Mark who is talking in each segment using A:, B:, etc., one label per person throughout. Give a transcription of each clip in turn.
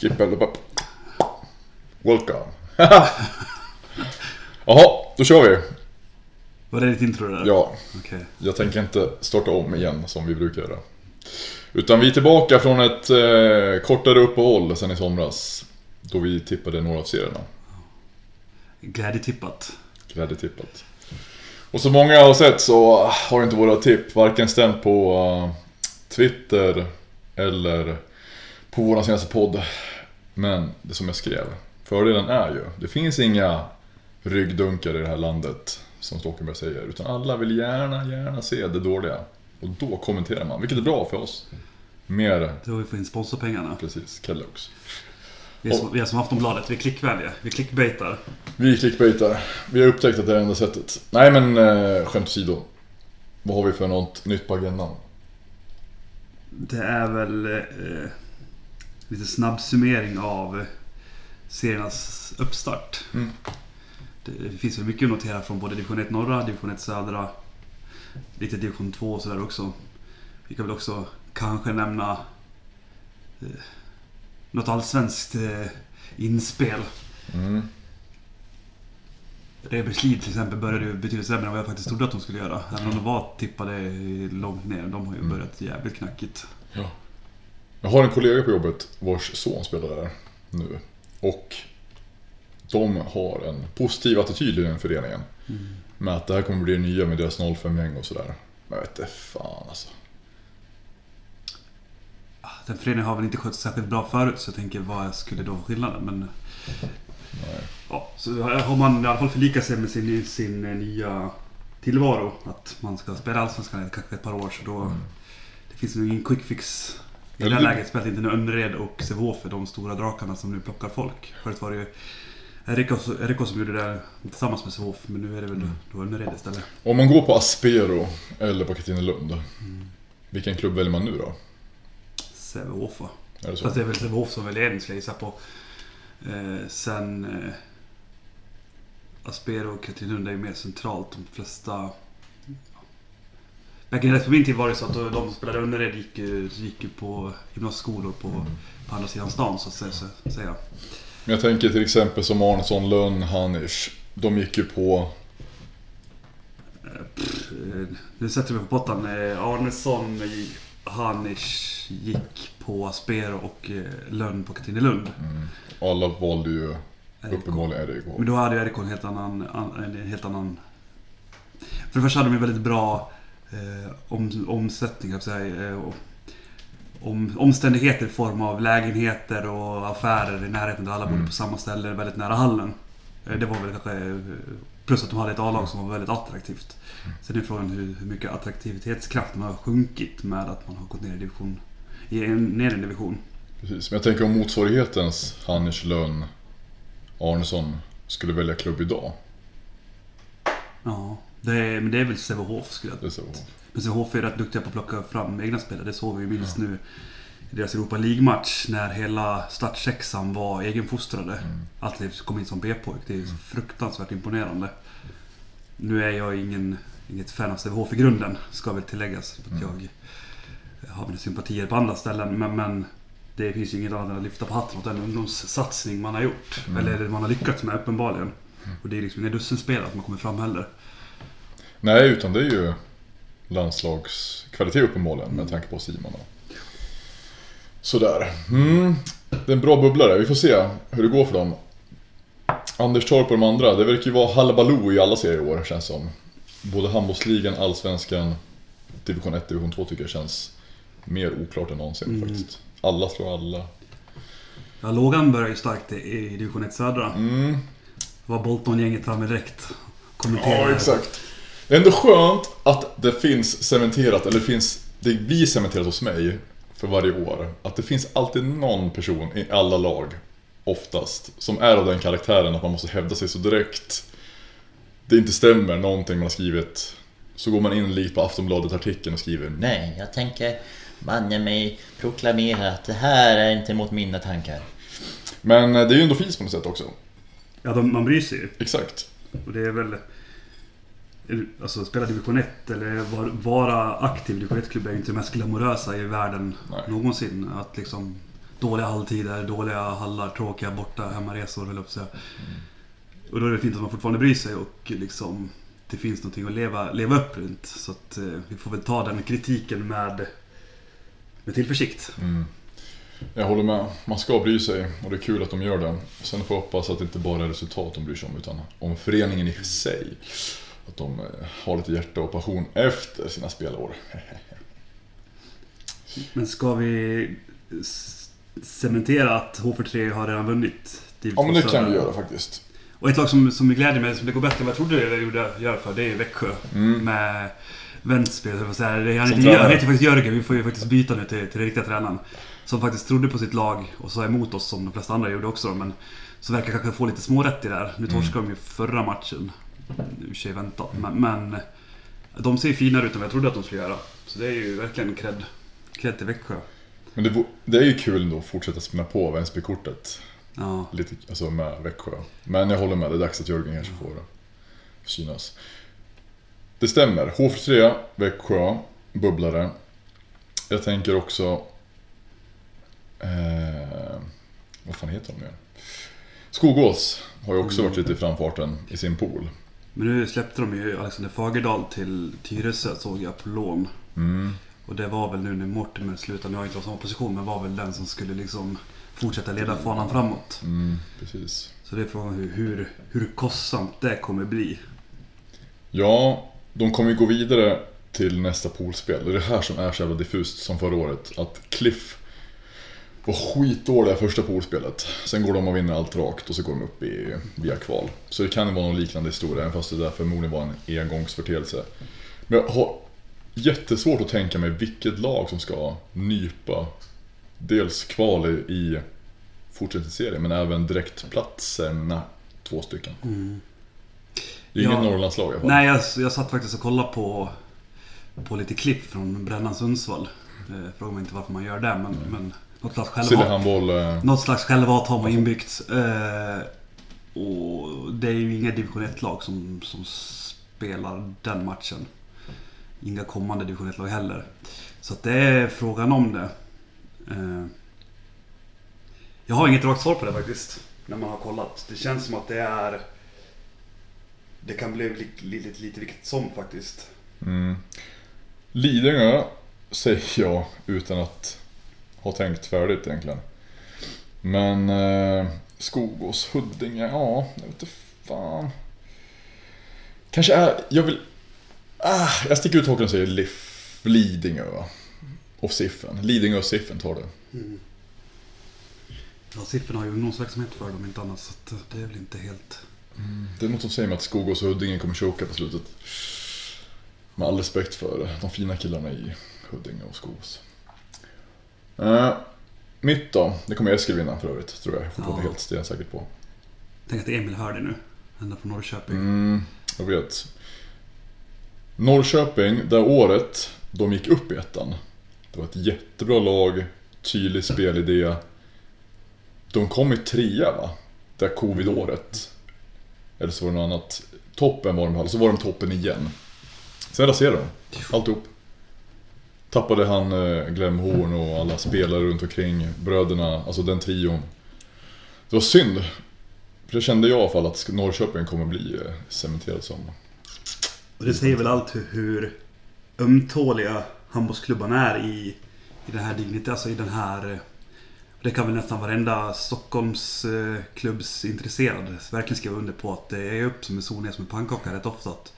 A: Skip eller bara... Welcome. Jaha, då kör vi.
B: Var det ditt intro där?
A: Ja,
B: Okej.
A: jag tänker inte starta om igen som vi brukar göra. Utan vi är tillbaka från ett eh, kortare uppehåll sen i somras. Då vi tippade några av serierna.
B: Glädjetippat.
A: Glädjetippat. Och som många har sett så har inte våra tipp varken stämt på eh, Twitter eller på vår senaste podd. Men det som jag skrev, fördelen är ju, det finns inga ryggdunkar i det här landet som Stockenberg säger. Utan alla vill gärna, gärna se det dåliga. Och då kommenterar man, vilket är bra för oss. Mer,
B: Då vi får in sponsorpengarna.
A: precis, Kellogg's.
B: Vi är som, vi är som Aftonbladet, vi är klickvänliga. Vi clickbaitar.
A: Vi clickbaitar. Vi har upptäckt att det är det enda sättet. Nej men eh, skämt åsido. Vad har vi för något nytt på agendan?
B: Det är väl eh, lite snabb summering av seriernas uppstart.
A: Mm.
B: Det, finns väl mycket att notera från både division 1 norra, division 1 södra, lite division 2 och sådär också. Vi kan väl också kanske nämna eh, något allsvenskt eh, inspel.
A: Mm.
B: Reberslid till exempel började ju betydligt sämre än vad jag faktiskt trodde att de skulle göra. Även om de var tippade långt ner. De har ju
A: Mm.
B: börjat jävligt knackigt.
A: Ja. Jag har en kollega på jobbet vars son spelar där nu. Och de har en positiv attityd i den föreningen. Med att det här kommer bli det nya med deras 05-gäng och sådär. Men jag vet inte fan alltså.
B: Den föreningen har väl inte skött särskilt bra förut så jag tänker vad skulle då vara skillnaden? Men
A: Nej.
B: ja, så har man i alla fall förlikat sig med sin, sin eh, nya tillvaro. Att man ska spela Allsvenskan i kanske ett par år så då... Det finns nog ingen quick fix. I det här läget spelar inte Önnered och för de stora drakarna som nu plockar folk. Förut var det ju RIK RIK som gjorde det där tillsammans med Sävehof men nu är det väl då Önnered istället.
A: Om man går på Aspero eller på Katrinelund. Vilken klubb väljer man nu då?
B: Va?
A: Är det så?
B: Fast det är väl Sävehof som väljer en skulle jag gissa på. Eh, sen... Eh, Aspero och Katrinlund är ju mer centralt. De flesta... Back in på min tid var det så att de som spelade Önnered gick, ju- gick ju på gymnasieskolor på, på andra sidan stan så att säga. Så, säga.
A: Jag tänker till exempel som Arnesson, Lönn, Hanisch. De gick ju på...
B: Eh, Nu sätter vi på pottan. Eh, Arnesson, Hanisch gick på Aspero och eh, Lönn på Katrinelund.
A: Alla valde ju uppenbarligen RIK.
B: Men då hade ju RIK en helt annan, an, en helt annan... För det första hade de ju väldigt bra eh, om, omsättning, jag säga, eh, om, omständigheter i form av lägenheter och affärer i närheten där alla bodde
A: Mm.
B: på samma ställe, väldigt nära hallen. Eh, det var väl kanske... eh, Plus att de hade ett A-lag som var väldigt attraktivt. Sen är frågan hur, hur mycket attraktivitetskraften har sjunkit med att man har gått ner i division... I en, ner en division.
A: Precis, men jag tänker om motsvarighetens Hanisch, Lönn, Arnesson skulle välja klubb idag.
B: Ja, det är, men det är väl Sävehof skulle jag
A: så.
B: Men Sävehof är rätt duktiga på att plocka fram egna spelare. Det såg vi ju minst nu i deras Europa League-match när hela startsexan var egenfostrade.
A: Mm.
B: Allt kom in som B-pojk. Det är ju fruktansvärt imponerande. Nu är jag ingen, inget fan av Sävehof i grunden, ska väl tilläggas. Att
A: Mm.
B: Jag har mina sympatier på andra ställen. Men, men det finns ju inget annat än att lyfta på hatten åt den ungdomssatsning man har gjort.
A: Mm.
B: Eller man har lyckats med uppenbarligen. Och det är liksom inga dussinspelare att man kommer fram heller.
A: Nej, utan det är ju landslagskvalitet uppenbarligen med tanke på Simon. och- Sådär. Mm. Det är en bra bubblare. Vi får se hur det går för dem. Anders Torp och de andra. Det verkar ju vara halabaloo i alla serier i år känns som. Både handbollsligan, allsvenskan, division 1, division 2 tycker jag känns mer oklart än någonsin
B: Mm.
A: faktiskt. Alla slår alla.
B: Ja, lågan börjar ju starkt i division 1 södra.
A: Mm.
B: var Bolton-gänget framme direkt. Kommenterade.
A: Ja, exakt. Det är ändå skönt att det finns cementerat, eller det, finns, det blir cementerat hos mig för varje år. Att det finns alltid någon person i alla lag, oftast, som är av den karaktären att man måste hävda sig så direkt det inte stämmer någonting man har skrivit. Så går man in likt på Aftonbladet-artikeln och skriver
C: Nej, jag tänker banne mig proklamera att det här är inte mot mina tankar.
A: Men eh, det är ju ändå fint på något sätt också.
B: Ja, de, man bryr sig ju.
A: Exakt.
B: Och det är väl... Alltså spela division 1 eller var- vara aktiv i division 1-klubb är ju inte det mest glamorösa i världen
A: Nej.
B: någonsin. Att liksom dåliga halltider, dåliga hallar, tråkiga borta hemmaresor höll jag på att säga. Och då är det fint att man fortfarande bryr sig och liksom det finns någonting att leva, leva upp runt. Så att eh, vi får väl ta den kritiken med, med tillförsikt.
A: Mm. Jag håller med. Man ska bry sig och det är kul att de gör det. Sen får jag hoppas att det inte bara är resultat de bryr sig om utan om föreningen i sig. Att de eh, har lite hjärta och passion efter sina spelår.
B: Men ska vi cementera att H43 har redan vunnit
A: Ja men det kan vi göra faktiskt.
B: Och ett lag som, som gläder mig, som det går bättre än vad jag trodde det gjorde, gör för, det är Växjö.
A: Mm.
B: Med på att säga. Det- Han
A: Som
B: heter, han heter faktiskt Jörgen, vi får ju faktiskt byta nu till, till den riktiga tränaren. Som faktiskt trodde på sitt lag och sa emot oss som de flesta andra gjorde också. Men så verkar kanske få lite smårätt i det här. Nu
A: Mm.
B: torskade de ju förra matchen. I och sig väntat. Men, men de ser finare ut än vad jag trodde att de skulle göra. Så det är ju verkligen cred, cred till Växjö.
A: Men det, det är ju kul ändå att fortsätta spinna på Vänsby-kortet.
B: Ja.
A: Lite, alltså med Växjö. Men jag håller med, det är dags att Jörgen kanske får synas. Det stämmer. H43, Växjö, bubblare. Jag tänker också... Eh, vad fan heter de nu? Skogås har ju också varit lite i framfarten i sin pool.
B: Men nu släppte de ju Alexander Fagerdahl till Tyresö såg jag på lån.
A: Mm.
B: Och det var väl nu när Mortimer slutade, nu har jag inte varit samma position, men var väl den som skulle liksom fortsätta leda fanan framåt.
A: Mm, precis.
B: Så det är frågan hur, hur, hur kostsamt det kommer bli.
A: Ja, de kommer ju gå vidare till nästa poolspel. Det är det här som är så jävla diffust som förra året. Att Cliff var skitdåliga första poolspelet. Sen går de och vinner allt rakt och så går de upp i, via kval. Så det kan ju vara någon liknande historia, även fast det där förmodligen var en engångsförteelse. Men jag har jättesvårt att tänka mig vilket lag som ska nypa dels kval i, fortsättningsserien, men även direktplatserna, två stycken. Det är
B: Ja.
A: inget Norrlandslag i alla fall.
B: Nej, jag, jag satt faktiskt och kollade på, på lite klipp från Brännan Sundsvall. Eh, Fråga mig inte varför man gör det, men, men något slags självhat.
A: Eh,
B: Något slags självhat har man inbyggt. Eh, och det är ju inga division 1-lag som, som spelar den matchen. Inga kommande division 1-lag heller. Så det är frågan om det. Eh, jag har inget rakt svar på det faktiskt. När man har kollat. Det känns som att det är... Det kan bli li, li, lite, lite vilket som faktiskt.
A: mm. Lidingö säger jag utan att ha tänkt färdigt egentligen. Men eh, Skogås, Huddinge, ja, jag vet inte fan. Kanske är, jag vill... Ah, jag sticker ut hakan och säger Liff, Lidingö. va? Och Siffen. Lidingö och Siffen tar det.
B: Ja, Siffen har ju ungdomsverksamhet för dem inte annat. Så att det är väl inte helt...
A: Det är något som säger mig att Skogås och Huddinge kommer choka på slutet. Med all respekt för de fina killarna i Huddinge och Skogås. Uh, mitt då, det kommer Eskil vinna för övrigt, tror jag. Jag Ja. helt stensäker på.
B: Tänk att Emil hör det nu. Ända från Norrköping.
A: Mm, jag vet. Norrköping, det året de gick upp i ettan. Det var ett jättebra lag, tydlig spelidé. De kom i trea va? Det här covid-året. Eller så var det något annat. Toppen var de, så var de toppen igen. Sen raserade de alltihop. Tappade han eh, Glenn Horn och alla spelare runt omkring, bröderna, alltså den trion. Det var synd. För det kände jag i alla fall att Norrköping kommer bli eh, cementerad som.
B: Och det säger väl allt hur, hur ömtåliga handbollsklubbarna är i, i den här digniteten, alltså i den här... eh, Det kan väl nästan varenda Stockholms eh, klubbs intresserad verkligen skriva under på att det är upp som en sol ner som en pannkaka rätt ofta. Att,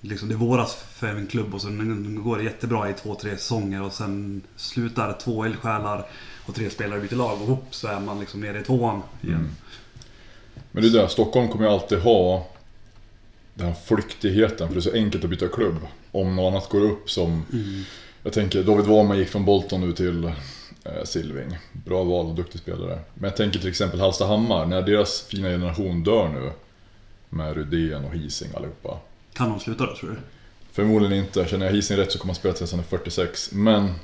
B: liksom det våras för en klubb och sen går det jättebra i två, tre säsonger och sen slutar två eldsjälar och tre spelare byter lag och hopp så är man liksom nere i tvåan igen.
A: Mm. Men det är det, Stockholm kommer ju alltid ha den här flyktigheten för det är så enkelt att byta klubb. Om något annat går upp som, jag tänker David Wallman gick från Bolton nu till eh, Silving. Bra val, duktig spelare. Men jag tänker till exempel Hallstahammar, när deras fina generation dör nu. Med Rydén och Hising allihopa.
B: Kan de sluta då tror du?
A: Förmodligen inte. Känner jag Hising rätt så kommer han spela tills han är 46. Men...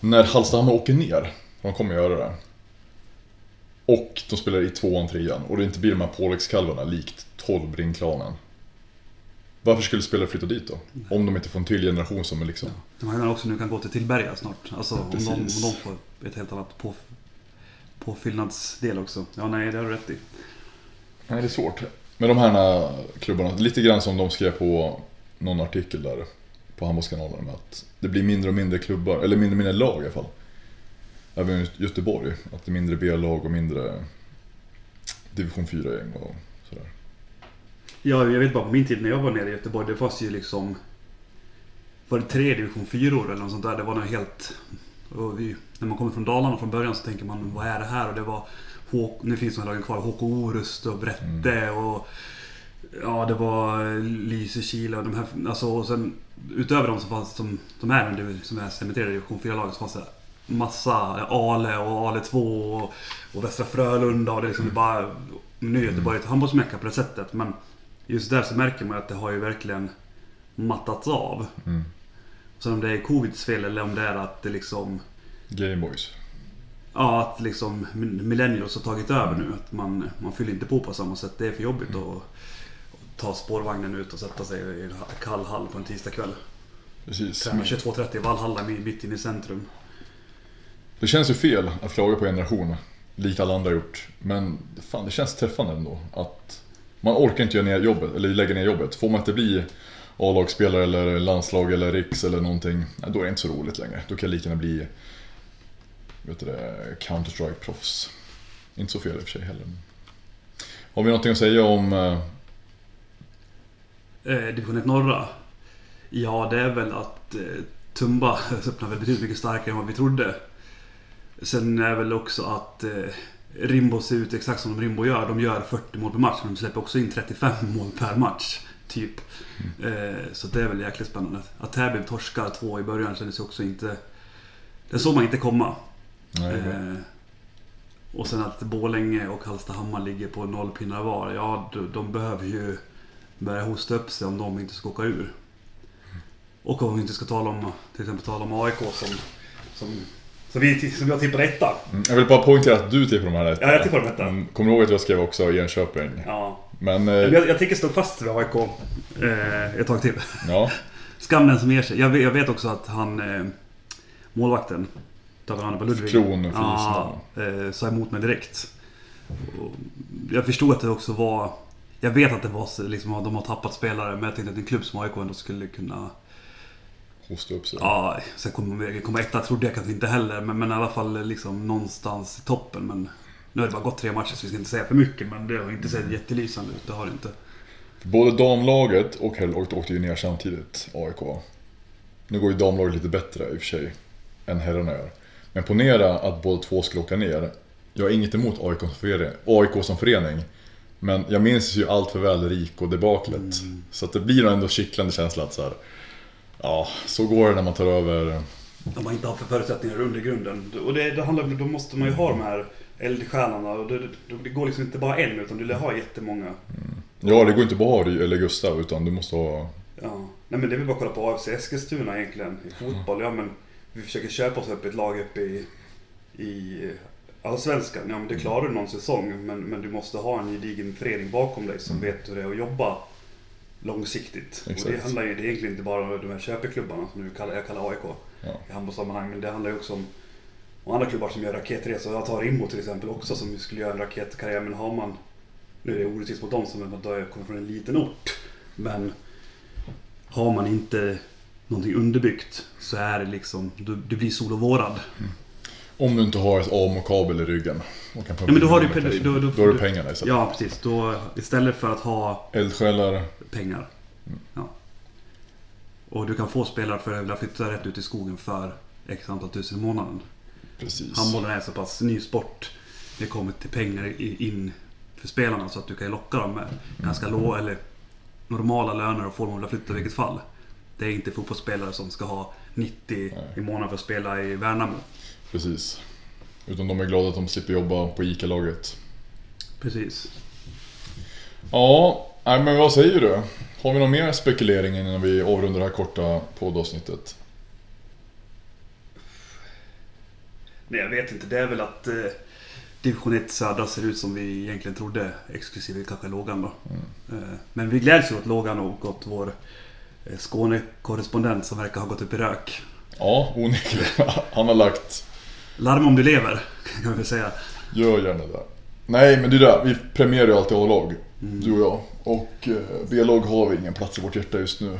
A: När Hallstahammar åker ner, de kommer göra det. Och de spelar i tvåan, trean. Och det inte blir de här påläggskalvarna likt 12 Ringklanen. Varför skulle spelare flytta dit då? Om de inte får en till generation som är liksom...
B: De här också nu kan gå till Tillberga snart. Alltså om de, om de får ett helt annat på, påfyllnadsdel också. Ja, nej, det har du rätt i.
A: Nej, det är svårt. Men de här klubbarna, lite grann som de skrev på någon artikel där på Handbollskanalen med att det blir mindre och mindre klubbar, eller mindre och mindre lag i alla fall. Även i Göteborg, att det är mindre B-lag och mindre division 4-gäng och sådär.
B: Ja, jag vet bara på min tid när jag var nere i Göteborg, det fanns ju liksom... Var det tre division 4 eller något sånt där? Det var något helt... Och vi, när man kommer från Dalarna från början så tänker man, vad är det här? Och det var... H, nu finns de här lagen kvar. HK Orust och Brätte och... Ja, det var Lysekil och de här... Alltså, och sen utöver dem så fanns som, som är div- som är cementerade division 4-lag så fanns det massa Ale och Ale 2 och, och Västra Frölunda och det är liksom bara... Nu är Göteborg ett handbollsmecka på det sättet men just där så märker man att det har ju verkligen mattats av.
A: Mm.
B: Så om det är Covids fel eller om det är att det liksom...
A: Gameboys.
B: Ja, att liksom millennials har tagit över nu. Att man, man fyller inte på på samma sätt. Det är för jobbigt att, att ta spårvagnen ut och sätta sig i en kall hall på en tisdagkväll.
A: Precis.
B: Träna 22.30 i Valhalla mitt inne i centrum.
A: Det känns ju fel att klaga på en generation, likt alla andra gjort. Men fan, det känns träffande ändå. Att man orkar inte göra ner jobbet, eller lägga ner jobbet. Får man inte bli A-lagsspelare eller landslag eller riks eller någonting, då är det inte så roligt längre. Då kan jag lika gärna bli vet du det, Counter-Strike-proffs. Inte så fel i och för sig heller. Har vi någonting att säga om eh,
B: Eh, division 1 norra. Ja, det är väl att eh, Tumba öppnar väl betydligt mycket starkare än vad vi trodde. Sen är väl också att eh, Rimbo ser ut exakt som Rimbo gör. De gör 40 mål per match, men de släpper också in 35 mål per match. Typ. Eh, så det är väl jäkligt spännande. Att Täby torskar två i början kändes ju också inte... Det såg man inte komma. Eh, och sen att Borlänge och Hallstahammar ligger på noll pinnar var. Ja, de, de behöver ju börja hosta upp sig om de inte ska åka ur. Och om vi inte ska tala om, till exempel tala om AIK som... Som, som, vi, som jag tippade etta.
A: Mm, Jag vill bara poängtera att du tippar de här rätt.
B: Ja, jag tippar dem etta.
A: Mm, Kommer du ihåg att jag skrev också Jönköping?
B: Ja.
A: Men, eh,
B: Jag, jag tänker stå fast vid AIK eh, ett tag till.
A: ja.
B: Skam den som ger sig. Jag vet, jag vet också att han... Eh, målvakten. David Anneberg Ludvig.
A: Klon,
B: Ja, eh, sa emot mig direkt. Och jag förstod att det också var... Jag vet att det var liksom, att de har tappat spelare, men jag tänkte att en klubb som AIK ändå skulle kunna...
A: Hosta upp sig.
B: Ja, sen kommer komma etta trodde jag kanske inte heller, men, men i alla fall liksom någonstans i toppen. Men nu har det bara gått tre matcher så vi ska inte säga för mycket, men det har inte sett jättelysande ut. Det har det inte.
A: Både damlaget och herrlaget åkte ju ner samtidigt, AIK. Nu går ju damlaget lite bättre i och för sig, än herrarna gör. Men ponera att båda två skulle åka ner. Jag har inget emot AIK som förening, AIK som förening men jag minns ju allt för väl RIK och debaklet. Så att det blir nog ändå kittlande känsla att så här, Ja, så går det när man tar över.
B: De har inte haft för förutsättningar under grunden. Och det, det handlar, då måste man ju ha de här eldstjärnorna. Och det, det, det går liksom inte bara en, utan du vill ha jättemånga.
A: Ja, det går inte bara ha eller Gustav utan du måste ha...
B: Ja. Nej men det är väl bara att kolla på AFC Eskilstuna egentligen. I fotboll, ja men vi försöker köpa oss upp ett lag uppe i, i Allsvenskan. Ja men det klarar du någon säsong. Men, men du måste ha en gedigen förening bakom dig som vet hur det är att jobba långsiktigt. Och det
A: Exakt.
B: handlar ju det är egentligen inte bara om de här köpeklubbarna som du kallar, jag kallar AIK
A: Ja.
B: i handbollssammanhang. Men det handlar ju också om och andra klubbar som gör raketresor. Jag tar Rimbo till exempel också som skulle göra en raketkarriär. Men har man, nu är det orättvist mot dem som då jag kommer från en liten ort. Men har man inte någonting underbyggt så är det liksom, du, du blir sol och vårad.
A: Om du inte har ett AMO-kabel i ryggen. Och kan
B: Ja, men då har du,
A: pengar.
B: då, då,
A: Då har du pengarna istället.
B: Ja, precis. Då, istället för att ha
A: Eldsjälar.
B: pengar. Ja. Och du kan få spelare för att flytta rätt ut i skogen för x antal tusen i månaden.
A: Precis.
B: Handbollen är så pass ny sport. Det kommer till pengar in för spelarna så att du kan locka dem med ganska låga eller normala löner och få dem att flytta i vilket fall. Det är inte fotbollsspelare som ska ha 90 i månaden för att spela i Värnamo.
A: Precis. Utan de är glada att de slipper jobba på ICA-laget.
B: Precis.
A: Ja, nej, men vad säger du? Har vi någon mer spekulering innan vi avrundar det här korta poddavsnittet?
B: Nej, jag vet inte. Det är väl att... Eh, division 1 södra ser ut som vi egentligen trodde, exklusive kanske Lågan då.
A: Mm.
B: Eh, Men vi gläds ju åt Lågan och åt vår Skåne-korrespondent som verkar ha gått upp i rök.
A: Ja, onekligen. Han har lagt...
B: Larm om du lever, kan vi väl säga.
A: Gör gärna det. Nej, men det är det. Vi premierar ju alltid A-lag. Du och jag. Och eh, B-lag har vi ingen plats i vårt hjärta just nu.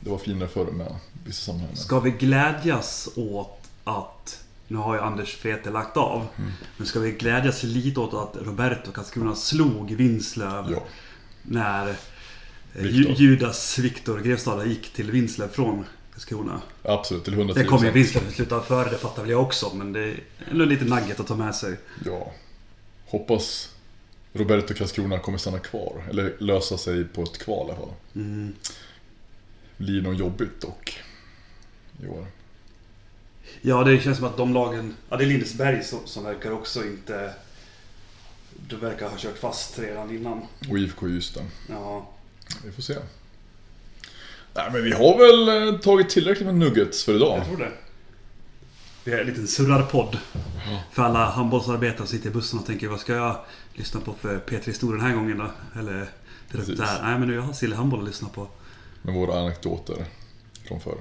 A: Det var finare förr med vissa sammanhang.
B: Ska vi glädjas åt att... Nu har ju Anders Fete lagt av. Men ska vi glädjas lite åt att Roberto Karlskrona slog Vinslöv
A: Ja,
B: när
A: Viktor.
B: Ju- Judas Viktor Grevstad gick till Vinslöv från Karlskrona.
A: absolut. Till 110
B: Det kommer ju Vinslöv sluta före, det fattar väl jag också. Men det är ändå lite nugget att ta med sig.
A: Ja. Hoppas Roberto Karlskrona kommer stanna kvar. Eller lösa sig på ett kval i alla fall.
B: Mm.
A: Blir nog jobbigt dock. I år.
B: Ja, det känns som att de lagen... Ja, det är Lindesberg som, som verkar också inte... De verkar ha kört fast redan innan.
A: Och IFK Ystad.
B: Ja,
A: Vi får se. Nej men vi har väl eh, tagit tillräckligt med nuggets för idag.
B: jag tror det. Vi är en liten surrarpodd. För alla handbollsarbetare som sitter i bussen och tänker vad ska jag lyssna på för P3 Historia den här gången då? Eller det där. Nej men nu jag har Sille Handboll att lyssna på.
A: Med våra anekdoter från förr.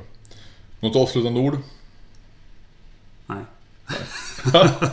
A: Något avslutande ord?
B: Nej.